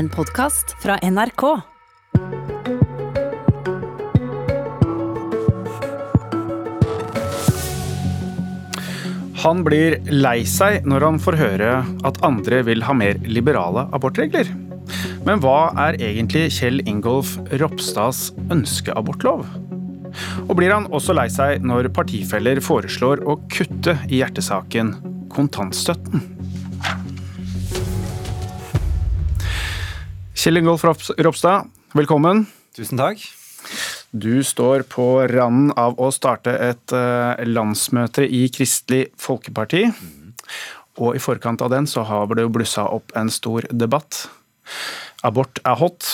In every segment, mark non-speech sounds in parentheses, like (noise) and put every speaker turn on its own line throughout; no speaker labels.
En podkast fra NRK.
Han blir lei seg når han får høre at andre vil ha mer liberale abortregler. Men hva er egentlig Kjell Ingolf Ropstads ønskeabortlov? Og blir han også lei seg når partifeller foreslår å kutte i hjertesaken kontantstøtten? Kjell Ingolf Ropstad, velkommen.
Tusen takk.
Du står på randen av å starte et eh, landsmøte i Kristelig Folkeparti. Og i forkant av den så har det jo blussa opp en stor debatt. Abort er hot.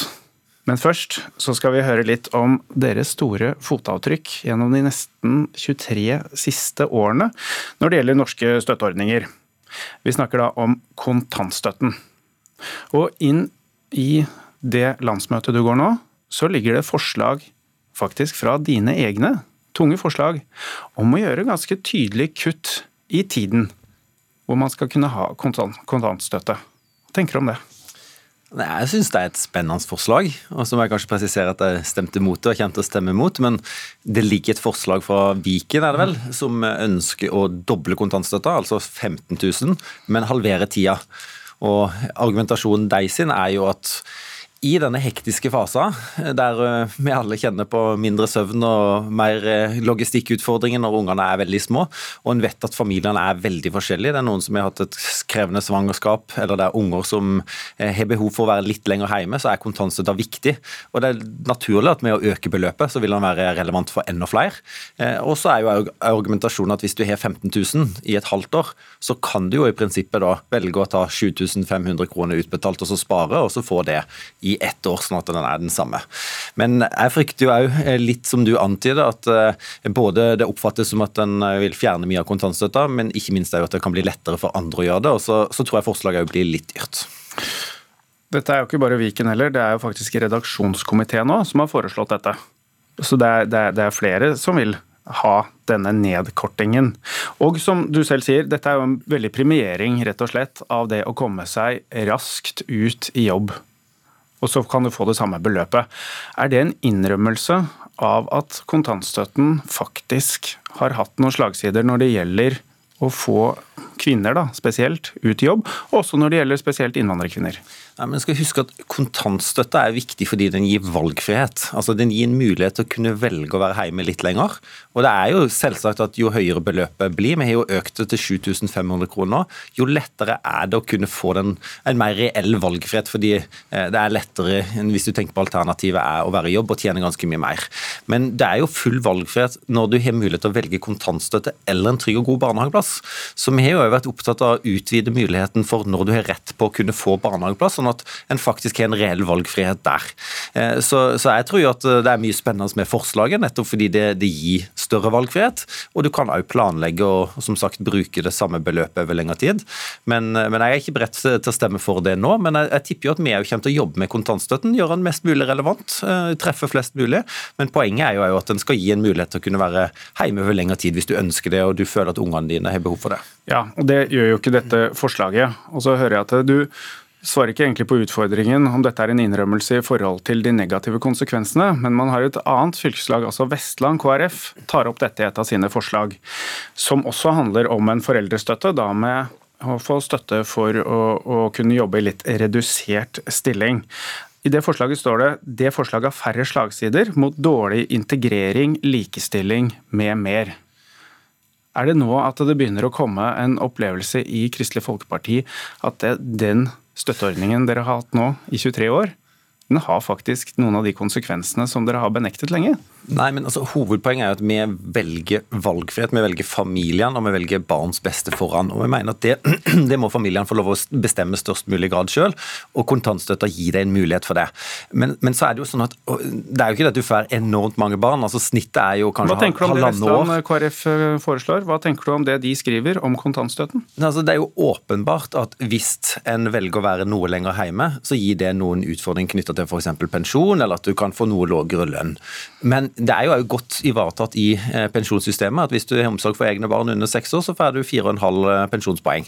Men først så skal vi høre litt om deres store fotavtrykk gjennom de nesten 23 siste årene når det gjelder norske støtteordninger. Vi snakker da om kontantstøtten. Og inn i det landsmøtet du går nå, så ligger det forslag faktisk fra dine egne, tunge forslag, om å gjøre ganske tydelig kutt i tiden hvor man skal kunne ha kontant, kontantstøtte. Hva tenker du om det?
Jeg syns det er et spennende forslag, og så må jeg kanskje presisere at jeg stemte mot det og kommer til å stemme mot, men det ligger et forslag fra Viken, er det vel, som ønsker å doble kontantstøtta, altså 15 000, men halvere tida. Og argumentasjonen deg sin er jo at i denne hektiske fasen, der eh, vi alle kjenner på mindre søvn og mer eh, logistikkutfordringer når ungene er veldig små, og en vet at familiene er veldig forskjellige. Det er noen som har hatt et krevende svangerskap, eller det er unger som eh, har behov for å være litt lenger hjemme, så er kontantstøtta viktig. Og det er naturlig at med å øke beløpet, så vil den være relevant for enda flere. Og så er jo argumentasjonen at hvis du har 15 000 i et halvt år, så kan du jo i prinsippet da velge å ta 7500 kroner utbetalt og så spare, og så få det i ett år, sånn at den er den samme. Men jeg frykter jo òg, eh, litt som du antyder, at eh, både det oppfattes som at en eh, vil fjerne mye av kontantstøtta, men ikke minst at det kan bli lettere for andre å gjøre det. Og så, så tror jeg forslaget òg blir litt dyrt.
Dette er jo ikke bare Viken heller, det er jo faktisk redaksjonskomiteen nå som har foreslått dette. Så det er, det er, det er flere som vil ha denne nedkortingen. Og som du selv sier, dette er jo en veldig premiering rett og slett av det å komme seg raskt ut i jobb og så kan du få det samme beløpet. Er det en innrømmelse av at kontantstøtten faktisk har hatt noen slagsider når det gjelder å få kvinner da, spesielt ut i jobb, også når det gjelder spesielt innvandrerkvinner?
Nei, men skal huske at Kontantstøtte er viktig fordi den gir valgfrihet. Altså Den gir en mulighet til å kunne velge å være hjemme litt lenger. Og det er jo selvsagt at jo høyere beløpet blir, vi har jo økt det til 7500 kroner, jo lettere er det å kunne få den, en mer reell valgfrihet. Fordi eh, det er lettere enn hvis du tenker på alternativet er å være i jobb og tjene ganske mye mer. Men det er jo full valgfrihet når du har mulighet til å velge kontantstøtte eller en trygg og god barnehageplass. Så vi har jo vært opptatt av å utvide muligheten for når du har rett på å kunne få barnehageplass. sånn at en faktisk har en reell valgfrihet der. Eh, så, så jeg tror jo at det er mye spennende med forslaget, nettopp fordi det, det gir større valgfrihet. Og du kan òg planlegge og som sagt bruke det samme beløpet over lengre tid. Men, men jeg er ikke beredt til å stemme for det nå. Men jeg, jeg tipper jo at vi òg kommer til å jobbe med kontantstøtten, gjøre den mest mulig relevant, eh, treffe flest mulig. Men poenget er jo at den skal gi en mulighet til å kunne være hjemme over lengre tid hvis du ønsker det og du føler at ungene dine har behov for det.
Ja, og det gjør jo ikke dette forslaget. Og så hører jeg at du svarer ikke egentlig på utfordringen om dette er en innrømmelse i forhold til de negative konsekvensene, men man har et annet fylkeslag, altså Vestland KrF, tar opp dette i et av sine forslag, som også handler om en foreldrestøtte, da med å få støtte for å, å kunne jobbe i litt redusert stilling. I det forslaget står det det forslaget har færre slagsider mot dårlig integrering, likestilling med mer. Er det nå at det begynner å komme en opplevelse i Kristelig Folkeparti at det, den støtteordningen dere har hatt nå i 23 år, den har faktisk noen av de konsekvensene som dere har benektet lenge.
Nei, men altså, Hovedpoenget er at vi velger valgfrihet, vi velger familien, og vi velger barns beste foran. Og vi mener at det, (clears throat) det må familien få lov å bestemme størst mulig grad sjøl, og kontantstøtta gir deg en mulighet for det. Men, men, så er det jo sånn at det er jo ikke det at du får enormt mange barn. altså Snittet er jo kanskje halvannet år. Hva tenker du om det
resten KrF eh, foreslår? Hva tenker du om det de skriver om kontantstøtten?
Altså, det er jo åpenbart at hvis en velger å være noe lenger hjemme, så gir det noen utfordringer knytta rettigheter til f.eks. pensjon, eller at du kan få noe lavere lønn. Men det er jo godt ivaretatt i eh, pensjonssystemet at hvis du har omsorg for egne barn under seks år, så får du 4,5 pensjonspoeng.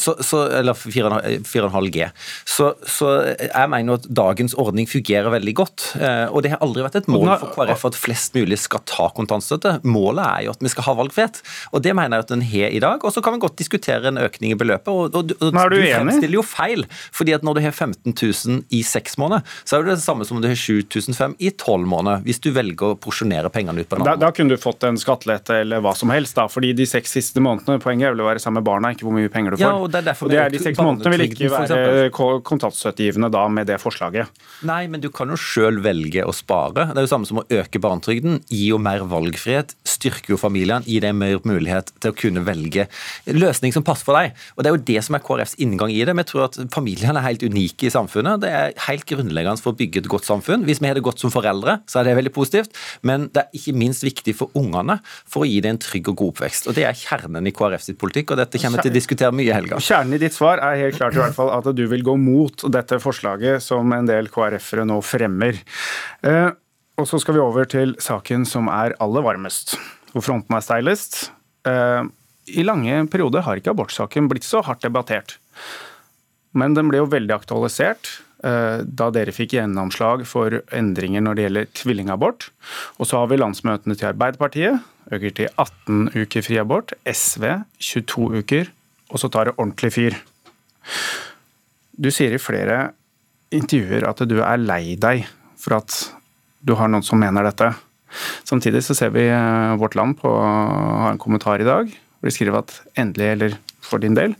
Så, så, eller 4,5 G. Så, så, jeg mener at dagens ordning fungerer veldig godt. Og det har aldri vært et mål for KrF at flest mulig skal ta kontantstøtte. Målet er jo at vi skal ha valgfrihet. Og det mener jeg at den har i dag. Og så kan vi godt diskutere en økning i beløpet. Og, og, og
er du, du
fremstiller jo feil. fordi at når du har 15 000 i seks måneder, så er det det samme som om du har 7005 i tolv måneder. Hvis du velger å porsjonere pengene ut på en
annen da, da kunne du fått en skattelette eller hva som helst, da. Fordi de seks siste månedene, poenget er vel å være sammen med barna, ikke hvor mye penger du får.
Ja, og det er derfor
og det er de seks månedene vil ikke være kontantstøttegivende da med det forslaget.
Nei, men du kan jo sjøl velge å spare. Det er jo samme som å øke barnetrygden. Gi jo mer valgfrihet, styrker jo familien, gi dem mer mulighet til å kunne velge løsning som passer for deg. Og Det er jo det som er KrFs inngang i det. Vi tror at familiene er helt unike i samfunnet. Det er helt grunnleggende for å bygge et godt samfunn. Hvis vi har det godt som foreldre, så er det veldig positivt. Men det er ikke minst viktig for ungene for å gi dem en trygg og god oppvekst. Og Det er kjernen i KrF sitt politikk, og dette kommer vi til å diskutere mye i helga.
Kjernen i ditt svar er helt klart i hvert fall at du vil gå mot dette forslaget som en del KrF-ere nå fremmer. Eh, og så skal vi over til saken som er aller varmest, hvor fronten er steilest. Eh, I lange perioder har ikke abortsaken blitt så hardt debattert. Men den ble jo veldig aktualisert da dere fikk gjennomslag for endringer når det gjelder tvillingabort. Og så har vi landsmøtene til Arbeiderpartiet, øker til 18 uker fri abort. SV 22 uker, og så tar det ordentlig fyr. Du sier i flere intervjuer at du er lei deg for at du har noen som mener dette. Samtidig så ser vi eh, Vårt Land på har en kommentar i dag hvor de skriver at endelig, eller for din del,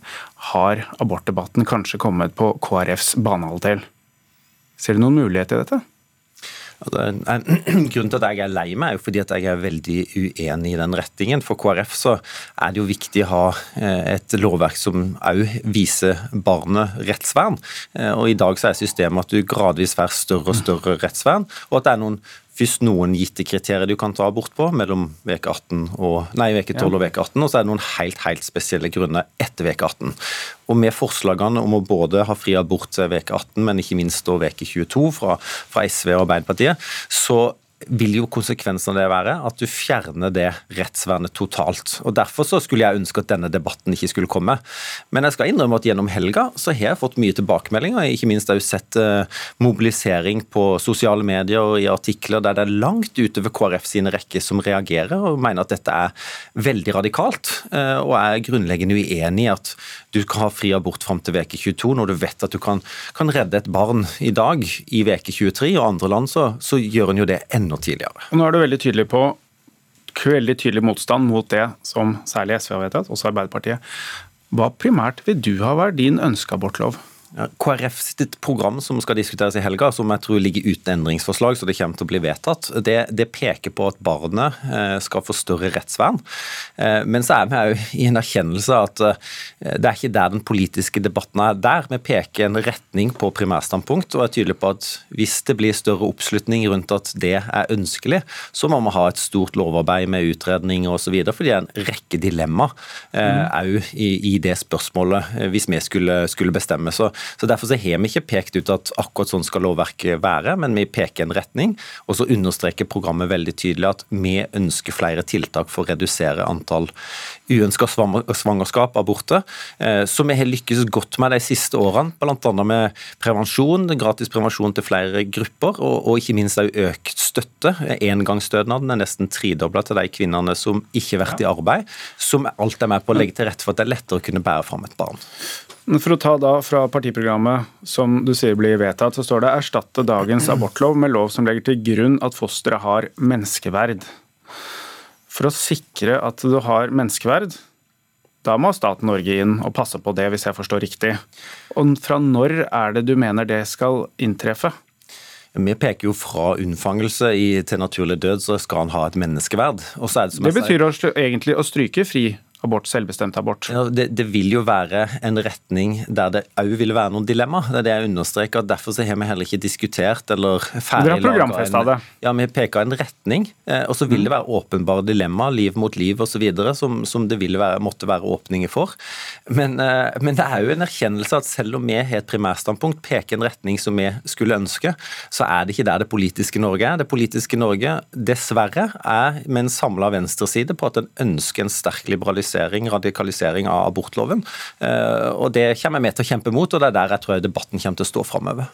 har abortdebatten kanskje kommet på KrFs banehalvdel. Ser du noen mulighet i dette? (clears throat)
Grunnen til at jeg er lei meg, er jo fordi at jeg er veldig uenig i den retningen. For KrF så er det jo viktig å ha eh, et lovverk som òg viser barnet rettsvern. Eh, og I dag så er systemet at du gradvis får større og større rettsvern, og at det er noen først noen gitte kriterier du kan ta abort på mellom veke 18 og, nei, veke 12 og veke 18, og så er det noen helt, helt spesielle grunner etter veke 18. Og med forslagene om å både ha fri abort til veke 18, men ikke minst da veke 22 fra, fra SV og Arbeiderpartiet, så vil jo konsekvensen av det være at du fjerner det rettsvernet totalt. Og Derfor så skulle jeg ønske at denne debatten ikke skulle komme. Men jeg skal innrømme at gjennom helga så har jeg fått mye tilbakemeldinger. Ikke minst har jeg sett uh, mobilisering på sosiale medier og i artikler der det er langt utover KrF sine rekker som reagerer og mener at dette er veldig radikalt. Uh, og er grunnleggende uenig i at du kan ha fri abort fram til veke 22, når du vet at du kan, kan redde et barn i dag i veke 23. Og andre land så, så gjør en jo det enda tidligere.
Og nå er du veldig tydelig på veldig tydelig motstand mot det som særlig SV har vedtatt, også Arbeiderpartiet. Hva primært vil du ha vært din
KrF sitt program som skal diskuteres i helga, som jeg tror ligger uten endringsforslag, så det kommer til å bli vedtatt, det, det peker på at barnet eh, skal få større rettsvern. Eh, men så er vi òg i en erkjennelse at eh, det er ikke der den politiske debatten er der. Vi peker en retning på primærstandpunkt og er tydelige på at hvis det blir større oppslutning rundt at det er ønskelig, så må vi ha et stort lovarbeid med utredninger osv. For det er en rekke dilemmaer òg mm. i, i, det spørsmålet, hvis vi skulle, skulle bestemme. Så så Derfor så har vi ikke pekt ut at akkurat sånn skal lovverket være, men vi peker en retning. Og så understreker programmet veldig tydelig at vi ønsker flere tiltak for å redusere antall uønska svangerskap, aborter. som så vi har lykkes godt med de siste årene, bl.a. med prevensjon, gratis prevensjon til flere grupper, og, og ikke minst økt støtte. Engangsstønaden er nesten tredobla til de kvinnene som ikke har vært i arbeid, som alt er med på å legge til rette for at det er lettere å kunne bære fram et barn.
For å ta da fra partiprogrammet som du sier blir vedtatt, så står det erstatte dagens abortlov med lov som legger til grunn at fosteret har menneskeverd. For å sikre at du har menneskeverd, da må staten Norge inn og passe på det, hvis jeg forstår riktig. Og fra når er det du mener det skal inntreffe?
Vi peker jo fra unnfangelse til naturlig død, så skal han ha et menneskeverd.
det, det betyr egentlig å stryke fri abort, selvbestemt abort?
Ja, det, det, vil jo være en retning der det òg vil være noen dilemma. Det er det jeg understreker. Derfor så har vi heller ikke diskutert eller ferdig
programfesta det?
Ja, vi peker en retning. Eh, og så vil det være åpenbare dilemma, liv mot liv osv., som, som det vil være, måtte være åpninger for. Men, eh, men, det er jo en erkjennelse at selv om vi har et primærstandpunkt, peker en retning som vi skulle ønske, så er det ikke der det politiske Norge er. Det politiske Norge, dessverre, er med en samla venstreside på at en ønsker en sterk liberalisering, radikalisering av abortloven. Eh, og Det kommer med til å kjempe mot, og det er der jeg tror debatten kommer til å stå framover.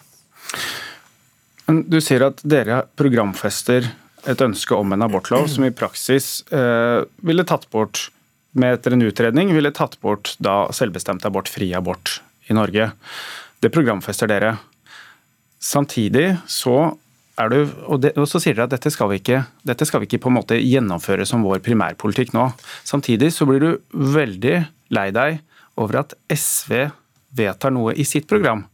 Du sier at dere programfester et ønske om en abortlov som i praksis eh, ville tatt bort, med etter en utredning, ville tatt bort da selvbestemt abort, fri abort i Norge. Det programfester dere. Samtidig så er du, og, det, og, så sier dere at dette skal, vi ikke, dette skal vi ikke på en måte gjennomføre som vår primærpolitikk nå. Samtidig så blir du veldig lei deg over at SV vedtar noe i sitt program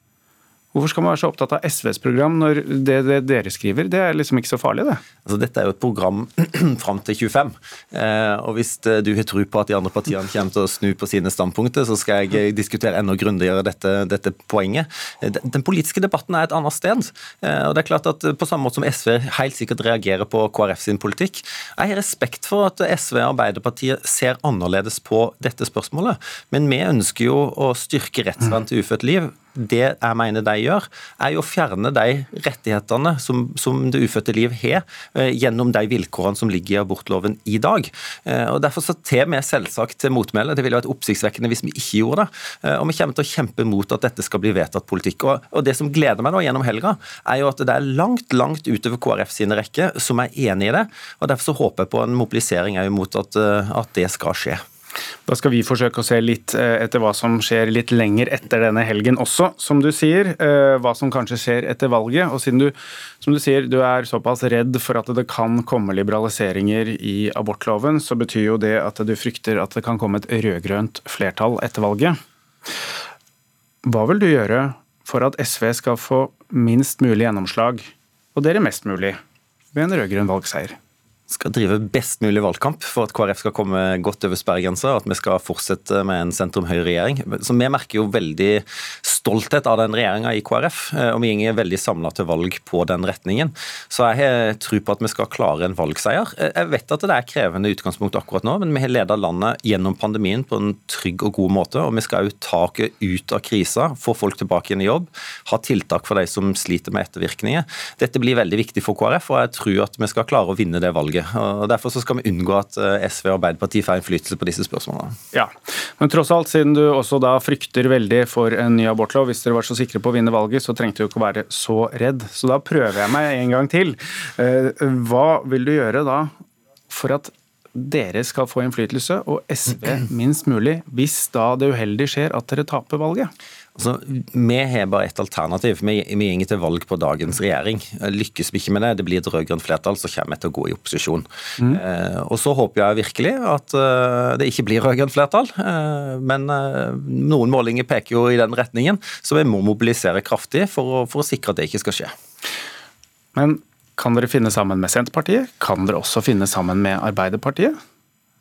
Hvorfor skal man være så opptatt av SVs program når det, det dere skriver, det er liksom ikke så farlig, det?
Altså, dette er jo et program (clears throat) fram til 25. Eh, og hvis eh, du har tro på at de andre partiene kommer til å snu på sine standpunkter, så skal jeg eh, diskutere enda grundigere dette, dette poenget. Den, politiske debatten er et annet sted. Og det er klart at På samme måte som SV helt sikkert reagerer på KrF sin politikk, jeg har respekt for at SV og Arbeiderpartiet ser annerledes på dette spørsmålet. Men vi ønsker jo å styrke rettsvern til ufødt liv det jeg mener de gjør, er jo å fjerne de rettighetene som, som det ufødte liv har, eh, gjennom de vilkårene som ligger i abortloven i dag. Eh, og Derfor så tar vi selvsagt til motmæle. Det ville vært oppsiktsvekkende hvis vi ikke gjorde det. Eh, og vi kommer til å kjempe mot at dette skal bli vedtatt politikk. Og, og Det som gleder meg nå gjennom helga, er jo at det er langt, langt utover KrF sine rekker som er enig i det. og Derfor så håper jeg på en mobilisering mot at, at det skal skje.
Da skal vi forsøke å se litt eh, etter hva som skjer litt lenger etter denne helgen også, som du sier. Eh, hva som kanskje skjer etter valget. Og siden du, som du sier, du er såpass redd for at det kan komme liberaliseringer i abortloven, så betyr jo det at du frykter at det kan komme et rød-grønt flertall etter valget. Hva vil du gjøre for at SV skal få minst mulig gjennomslag, og dere mest mulig, ved en rød-grønn valgseier?
Skal drive best mulig valgkamp for at KrF skal komme godt over sperregrensa, at vi skal fortsette med en sentrum-høyre-regjering. Så Vi merker jo veldig stolthet av den regjeringa i KrF, eh, og vi går veldig samla til valg på den retningen. Så jeg har tro på at vi skal klare en valgseier. Eh, jeg vet at det er krevende utgangspunkt akkurat nå, men vi har leda landet gjennom pandemien på en trygg og god måte, og vi skal jo taket ut av krisa, få folk tilbake igjen i jobb, ha tiltak for de som sliter med ettervirkninger. Dette blir veldig viktig for KrF, og jeg tror at vi skal klare å vinne det valget valget. og Derfor så skal vi unngå at eh, SV og Arbeiderpartiet får innflytelse på disse spørsmålene.
Ja, Men tross alt, siden du også da frykter veldig for en ny abortlov, hvis dere var så sikre på å vinne valget, så trengte du ikke å være så redd. Så da prøver jeg meg en gang til. Eh, hva vil du gjøre da for at dere skal få innflytelse, og SV minst mulig, hvis da det uheldige skjer at dere taper valget?
Altså, vi har bare ett alternativ. Vi, vi går til valg på dagens regjering. Lykkes vi ikke med det, det blir et rød-grønt flertall, så kommer vi til å gå i opposisjon. Mm. Eh, og Så håper jeg virkelig at uh, det ikke blir rød-grønt flertall. eh, men uh, noen målinger peker jo i den retningen, så vi må mobilisere kraftig for å, for å sikre at det ikke skal skje.
Men kan dere finne sammen med Senterpartiet? Kan dere også finne sammen med Arbeiderpartiet?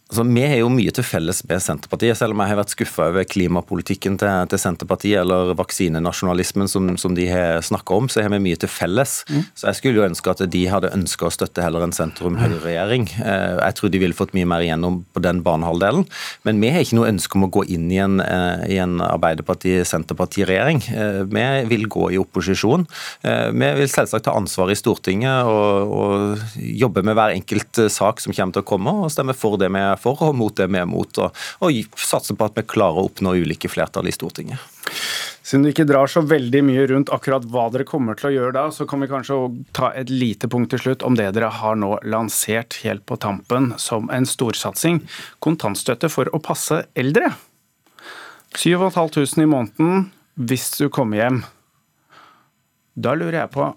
Altså, Vi har jo mye til felles med Senterpartiet, selv om jeg har vært skuffa over klimapolitikken til, til, Senterpartiet eller vaksinenasjonalismen som, som de har snakka om, så har vi mye til felles. Mm. Så Jeg skulle jo ønske at de hadde ønska å støtte heller en sentrum-høyre-regjering. Eh, jeg tror de ville fått mye mer igjennom på den banehalvdelen. Men vi har ikke noe ønske om å gå inn i en, eh, i en Arbeiderparti-Senterparti-regjering. Eh, vi vil gå i opposisjon. Vi vil selvsagt ta ansvar i Stortinget og, og jobbe med hver enkelt sak som kommer til å komme, og stemme for det vi er for og mot det vi er mot, og, og satse på at vi klarer å oppnå ulike flertall i Stortinget.
Siden du ikke drar så veldig mye rundt akkurat hva dere kommer til å gjøre da, så kan vi kanskje ta et lite punkt til slutt om det dere har nå lansert helt på tampen som en storsatsing. Kontantstøtte for å passe eldre. 7500 i måneden hvis du kommer hjem. Da lurer jeg på,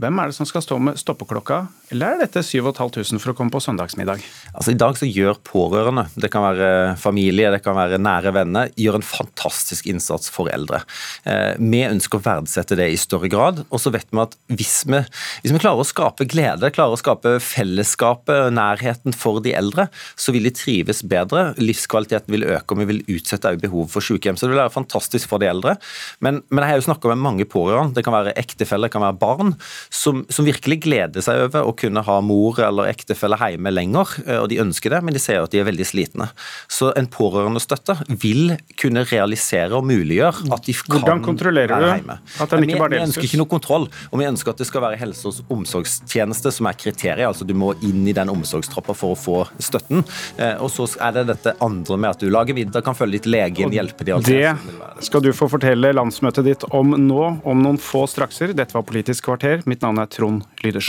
Hvem er det som skal stå med stoppeklokka, eller er dette 7500 for å komme på søndagsmiddag?
Altså I dag så gjør pårørende, det kan være familie, det kan være nære venner, gjør en fantastisk innsats for eldre. Eh, vi ønsker å verdsette det i større grad. Og så vet vi at hvis vi, hvis vi klarer å skape glede, klarer å skape fellesskapet, nærheten for de eldre, så vil de trives bedre. Livskvaliteten vil øke, og vi vil utsette behovet for sykehjem. Så det vil være fantastisk for de eldre. Men, men jeg har jo snakka med mange pårørende. Det kan være ektefeller, det kan være barn som, som, virkelig gleder seg over å kunne ha mor eller ektefelle hjemme lenger, eh, og de ønsker det, men de ser at de er veldig slitne. Så en pårørendestøtte vil kunne realisere og muliggjøre at de kan
Hvordan kontrollerer være hjemme.
At den ikke bare vi, vi ønsker ikke noe kontroll, og vi ønsker at det skal være helse- og omsorgstjeneste som er kriteriet. altså Du må inn i den omsorgstroppa for å få støtten. Eh, og så er det dette andre med at du lager middag, kan følge litt legen, hjelpe de
Det skal du få fortelle landsmøtet ditt om nå, om noen få strakser. Dette var Politisk kvarter. Mitt navn er Trond Lydersen.